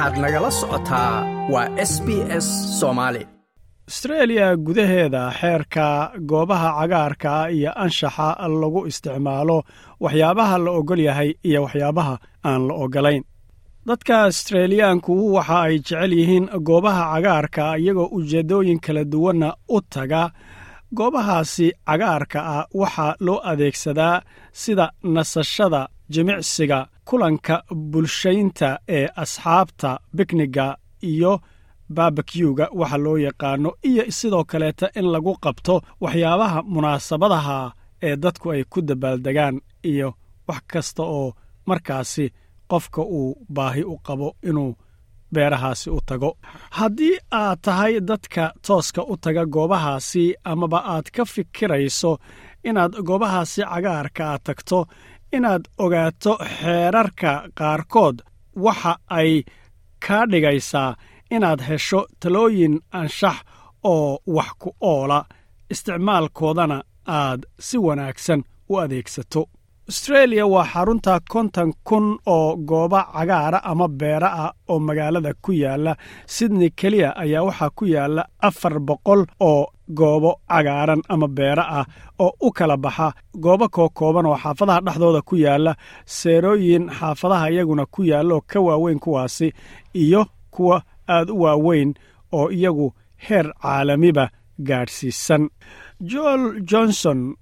waxaad nagala socotaa waa s b s soomaali astreeliya gudaheeda xeerka goobaha cagaarka iyo anshaxa lagu isticmaalo waxyaabaha la ogol yahay iyo waxyaabaha aan la ogolayn dadka astreeliyaanku waxa ay jecel yihiin goobaha cagaarka iyagoo ujeeddooyin kala duwanna u taga. Goobahaasi cagaarka ah waxaa loo adeegsadaa sida nasashada jimicsiga kulanka bulshaynta ee asxaabta bikniga iyo barbakyuga waxa loo yaqaano iyo sidoo kaleeta in lagu qabto waxyaabaha munaasabadaha ee dadku ay ku dabaaldegaan iyo wax kasta oo markaasi qofka uu baahi u qabo inuu beerahaasi u tago. Haddii aad tahay dadka tooska u taga goobahaasi amaba aad ka fikirayso inaad goobahaasi cagaarka a tagto inaad ogaato xeerarka qaarkood waxa ay kaa dhigaysaa inaad hesho talooyin anshax oo wax ku oola. Isticmaalkoodana aad si wanaagsan u adeegsato. Astreeliya waa xarunta konton kun oo goobo cagaara ama beera ah oo magaalada ku yaalla sydney keliya ayaa waxaa ku yaalla afar boqol oo goobo cagaaran ama beera ah oo u kala baxa. Goobo kookooban oo xaafadaha dhexdooda ku yaalla seerooyin xaafadaha iyaguna ku yaalla oo ka waaweyn kuwaasi iyo kuwa aad u waaweyn oo iyagu heer caalamiba gaadhsiisan. Joel johnson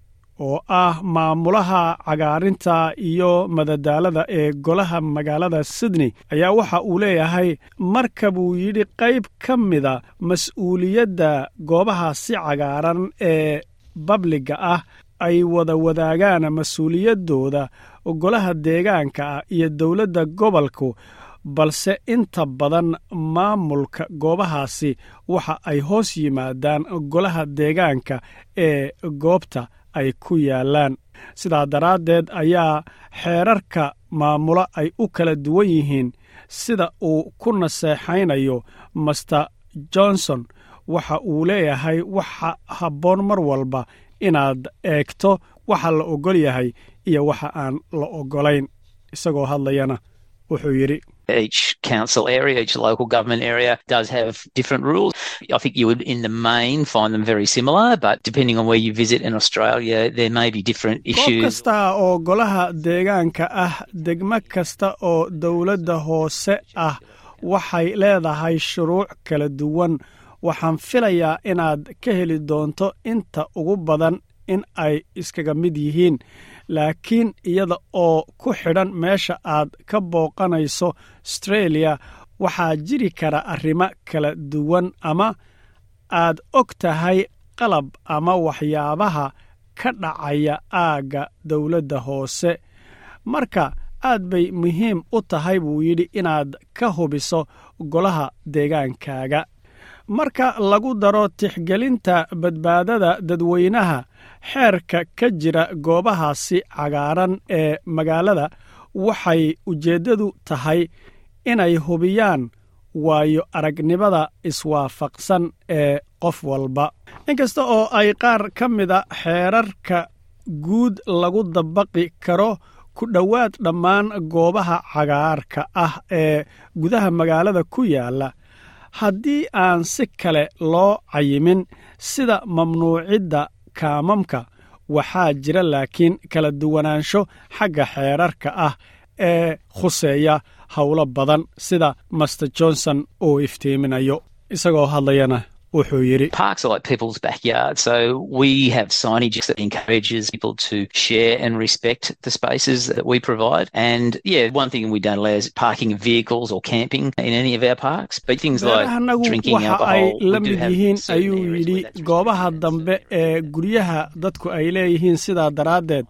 oo ah maamulaha cagaarinta iyo madadaalada ee golaha magaalada sydney ayaa waxa uu leeyahay marka buu yidhi qayb ka mida mas'uuliyadda goobaha si cagaaran ee babliga ah ay wada wadaagaan mas'uuliyaddooda golaha deegaanka ah iyo dowladda gobolku balse inta badan maamulka goobahaasi waxa ay hoos yimaadaan golaha deegaanka ee goobta ay ku yaallaan sidaa daraaddeed ayaa xeerarka maamulo ay u kala duwan yihiin sida uu ku naseexaynayo master johnson. Waxa uu leeyahay waxa habboon mar walba inaad eegto waxa la ogol yahay iyo waxa aan la ogolayn isagoo hadlayana wuxuu yidhi each council area, each local government area does have different rules. I think you would, in the main, find them very similar, but depending on where you visit in Australia, there may be different issues. kasta oo golaha deegaanka ah degmo kasta oo dowladda hoose ah waxay leedahay shuruuc kala duwan waxaan filayaa inaad ka heli doonto inta ugu badan in ay iskaga mid yihiin laakiin iyada oo ku xidhan meesha aad ka booqanayso astreeliya waxaa jiri kara arrimo kala duwan ama aad og tahay qalab ama waxyaabaha ka dhacaya aagga dowladda hoose. Marka aad bay muhiim u tahay buu yidhi inaad ka hubiso golaha deegaankaaga. Marka lagu daro tixgelinta badbaadada dadweynaha xeerka ka jira goobahaasi cagaaran ee magaalada waxay ujeeddadu tahay inay hubiyaan waayo aragnimada iswaafaqsan ee qof walba. Inkasta oo ay qaar ka mida xeerarka guud lagu dabaqi karo ku dhowaad dhammaan goobaha cagaarka ah ee gudaha magaalada ku yaalla haddii aan si kale loo cayimin sida mamnuucidda kaamamka. Waxaa jira laakiin kala duwanaansho xagga xeerarka ah ee khuseeya howlo badan sida master johnson uu iftiiminayo. Isagoo hadlayana wuxuu yidhi Parks are like people's backyards, so we have signage that encourages people to share and respect the spaces that we provide. And yeah, one thing we don't allow is parking vehicles or camping in any of our parks. But things like drinking waxa ay alcohol, la mid yihiin ayuu yidhi goobaha dambe ee guryaha dadku ay leeyihiin sidaa daraaddeed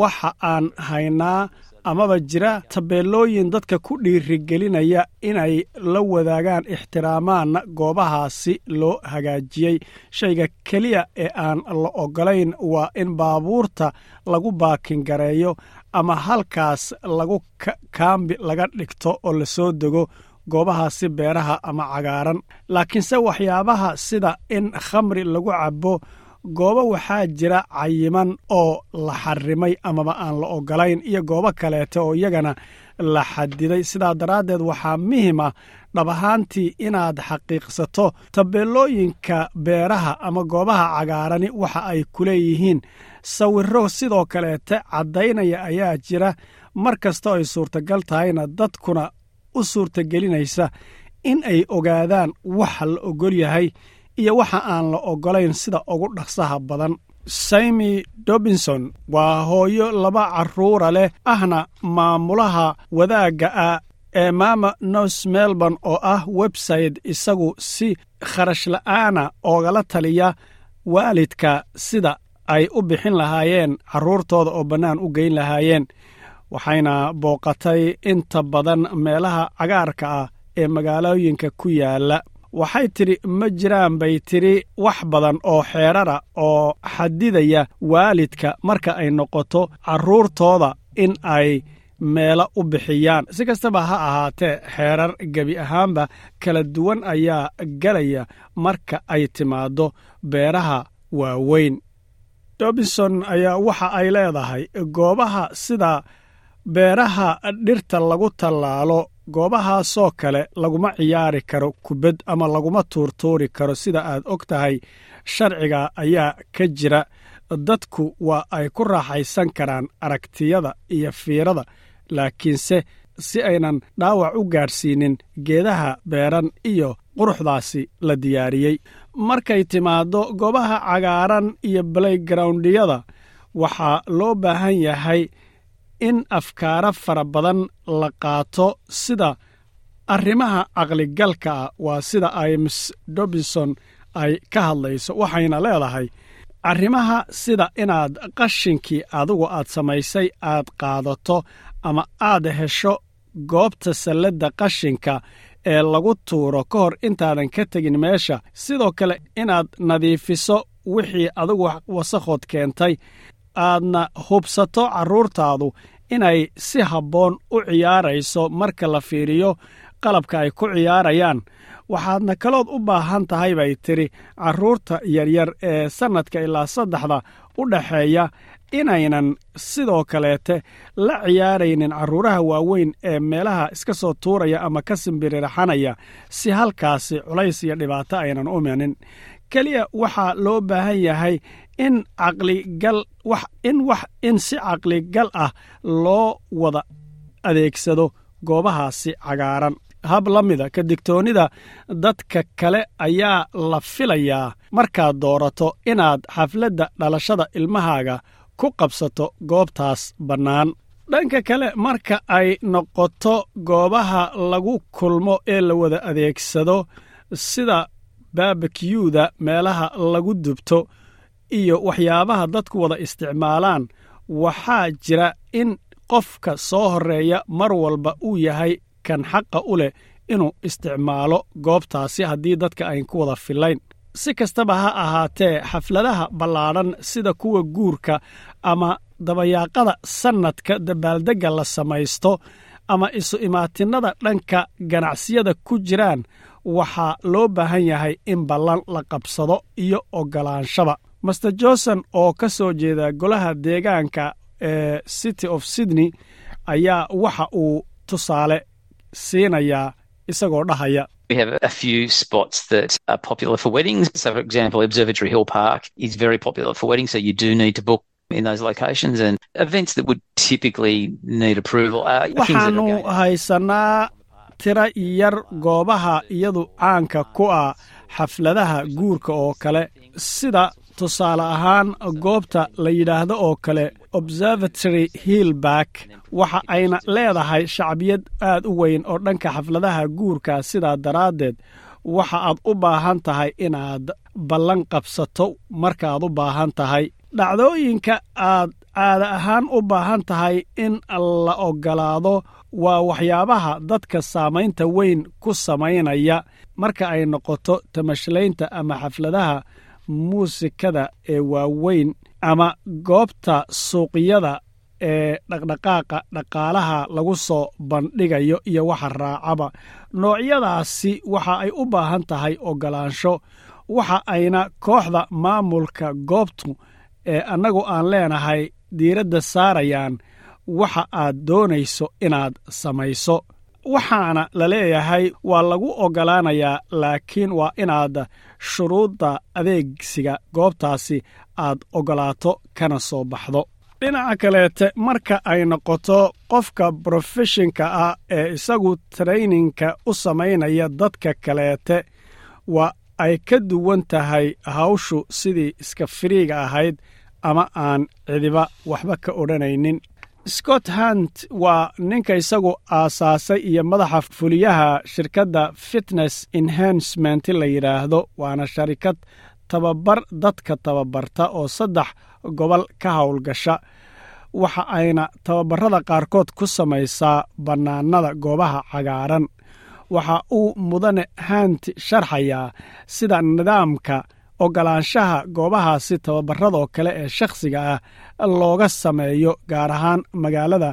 waxa aan haynaa amaba jira tabeelooyin dadka ku dhiirigelinaya inay la wadaagaan ixtiraamaanna goobahaasi loo hagaajiyey. Shayga keliya ee aan la ogolayn waa in baabuurta lagu baakingareeyo ama halkaas lagu ka- kaambi laga dhigto oo la soo dego goobahaasi beeraha ama cagaaran. Laakiinse waxyaabaha sida in khamri lagu cabo goobo waxaa jira cayiman oo la xarimay amaba aan la ogolayn iyo goobo kaleete oo iyagana la xadiday sidaa daraaddeed waxaa muhiim ah dhab ahaantii inaad xaqiiqsato tabeelooyinka beeraha ama goobaha cagaarani waxa ay ku leeyihiin. Sawirro sidoo kaleete caddaynaya ayaa jira. Mar kastoo ay suurtagal tahayna dadkuna u suurtagelinaysa in ay ogaadaan waxa la ogol yahay iyo waxa aan la ogolayn sida ugu dhaqsaha badan. Saymi dobinson waa hooyo laba carruura leh ahna maamulaha wadaagga ah ee maama nos melbourne oo ah website isagu si kharash la'aana oogala taliya waalidka sida ay u bixin lahaayeen carruurtooda oo bannaan u geyn lahaayeen. Waxayna booqatay inta badan meelaha cagaarka ah ee magaalooyinka ku yaalla waxay tidhi ma jiraan bay tidhi wax badan oo xeerara oo xadidaya waalidka marka ay noqoto carruurtooda in ay meelo u bixiyaan. Si kastaba ha ahaatee xeerar gebi ahaanba kala duwan ayaa gelaya marka ay timaaddo beeraha waaweyn. Dobinson ayaa waxa ay leedahay goobaha sida beeraha dhirta lagu tallaalo goobahaasoo kale laguma ciyaari karo kubad ama laguma tuurtuuri karo sida aad og tahay. Sharciga ayaa ka jira. Dadku waa ay ku raaxaysan karaan aragtiyada iyo fiirada laakiinse si aynan dhaawac u gaadhsiinin geedaha beeran iyo quruxdaasi la diyaariyey. Markay timaaddo goobaha cagaaran iyo balaygarowndiyada waxaa loo baahan yahay in afkaara fara badan la qaato sida arrimaha caqligalka ah waa sida ay miss dobinson ay ka hadlayso waxayna leedahay arrimaha sida inaad qashinkii adigu aad samaysay aad qaadato ama aad hesho goobta salladda qashinka ee lagu tuuro ka hor intaadan ka tegin meesha. Sidoo kale inaad nadiifiso wixii adigu wasakhood keentay aadna hubsato carruurtaadu inay si habboon u ciyaarayso marka la fiiriyo qalabka ay ku ciyaarayaan. Waxaadna kalood u baahan tahay bay tidhi carruurta yaryar ee sannadka ilaa saddexda u dhaxeeya inaynan sidoo kaleete la ciyaaraynin carruuraha waaweyn ee meelaha iska soo tuuraya ama ka simbirirxanaya si halkaasi culays iyo dhibaato aynan u imanin. Keliya waxaa loo baahan yahay in caqligal wax in wax in si caqligal ah loo wada adeegsado goobahaasi cagaaran. Hab la mida ka digtoonnida dadka kale ayaa la filayaa markaad doorato inaad xafladda dhalashada ilmahaaga ku qabsato goobtaas bannaan. Dhanka kale marka ay noqoto goobaha lagu kulmo ee la wada adeegsado sida baabakiyuuda meelaha lagu dubto iyo waxyaabaha dadku wada isticmaalaan. Waxaa jira in qofka soo horreeya mar walba uu yahay kan xaqa u leh inuu isticmaalo goobtaasi haddii dadka ayn ku wada fillayn si kastaba ha ahaatee xafladaha ballaadhan sida kuwa guurka ama dabayaaqada sannadka dabaaldegga la samaysto ama isu imaatinnada dhanka ganacsiyada ku jiraan waxaa loo baahan yahay in ballan la qabsado iyo oggolaanshaba master johnson oo ka soo jeeda golaha deegaanka ee city of sydney ayaa waxa uu tusaale siinayaa isagoo dhahaya We have a few spots that are popular for weddings. So, for example, Observatory Hill Park is very popular for weddings, so you do need to book in those locations and events that would typically need approval going haysanaa tira yar goobaha iyadu caanka ku ah xafladaha guurka oo kale sida tusaale ahaan goobta la yidhaahdo oo kale observatory hillback waxa ayna leedahay shacbiyad aad u weyn oo dhanka xafladaha guurka sidaa daraaddeed waxa aad u baahan tahay inaad ballan qabsato markaaad u baahan tahay. Dhacdooyinka aad caada ahaan u baahan tahay in la oggolaado waa waxyaabaha dadka saamaynta weyn ku samaynaya. Marka ay noqoto tamashlaynta ama xafladaha muusikada ee waaweyn ama goobta suuqyada ee dhaqdhaqaaqa dhaqaalaha lagu soo bandhigayo iyo waxa raacaba. Noocyadaasi waxa ay u baahan tahay oggolaansho waxa ayna kooxda maamulka goobtu ee annagu aan leenahay diiradda saarayaan waxa aad doonayso inaad samayso waxaana la leeyahay waa lagu oggolaanayaa laakiin waa inaad shuruudda adeegsiga goobtaasi aad oggolaato kana soo baxdo. Dhinaca kaleete marka ay noqoto qofka brofeshinka ah ee isagu trayninka u samaynaya dadka kaleete waa ay ka duwan tahay hawshu sidii iska firiiga ahayd ama aan cidiba waxba ka odhanaynin scott hunt waa ninka isagu aasaasay iyo madaxa fuliyaha shirkadda fitness enhancement la yidhaahdo waana sharikad tababar dadka tababarta oo saddex gobol ka howlgasha. Waxa ayna tababarada qaarkood ku samaysaa bannaanada goobaha cagaaran. Waxa uu mudane haanti sharxayaa sida nidaamka oggolaanshaha goobahaasi tababaradoo kale ee shakhsiga ah looga sameeyo gaar ahaan magaalada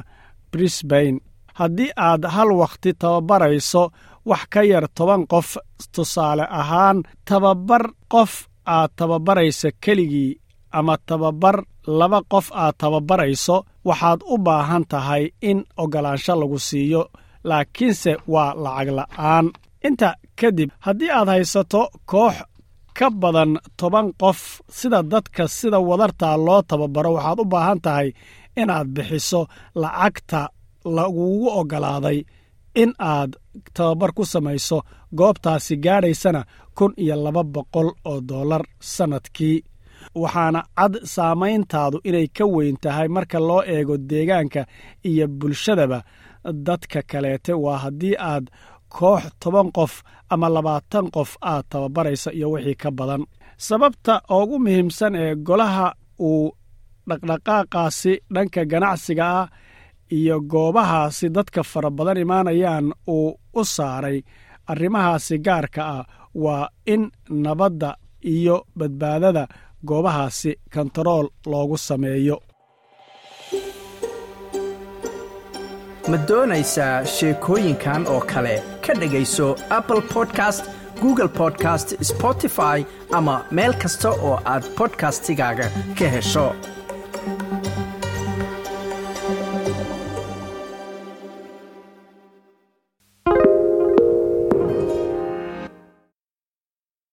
brisbain haddii aad hal wakhti tababarayso wax ka yar toban qof tusaale ahaan tababar qof aad tababarayso keligii ama tababar laba qof aad tababarayso waxaad u baahan tahay in oggolaansho lagu siiyo laakiinse waa lacag la'aan. Inta kadib haddii aad haysato koox ka badan toban qof. Sida dadka sida wadartaa loo tababaro waxaad u baahan tahay inaad bixiso lacagta lagugu oggolaaday in aad tababar ku samayso goobtaasi gaadhaysana kun iyo laba boqol oo dollar sannadkii waxaana cad saamayntaadu inay ka weyn tahay marka loo eego deegaanka iyo bulshadaba. Dadka kaleete waa haddii aad koox toban qof ama labaatan qof aad tababaraysa iyo wixii ka badan. Sababta ugu muhiimsan ee golaha uu dhaqdhaqaaqaasi dhanka ganacsiga ah iyo goobahaasi dadka fara badan imaanayaan uu u saaray arrimahaasi gaarka ah waa in nabadda iyo badbaadada goobahaasi kontarool loogu sameeyo. Ma doonaysaa sheekooyinkan oo kale ka dhegayso apple podcast google podcast spotify ama meel kasta oo aad bodkastigaaga ka hesho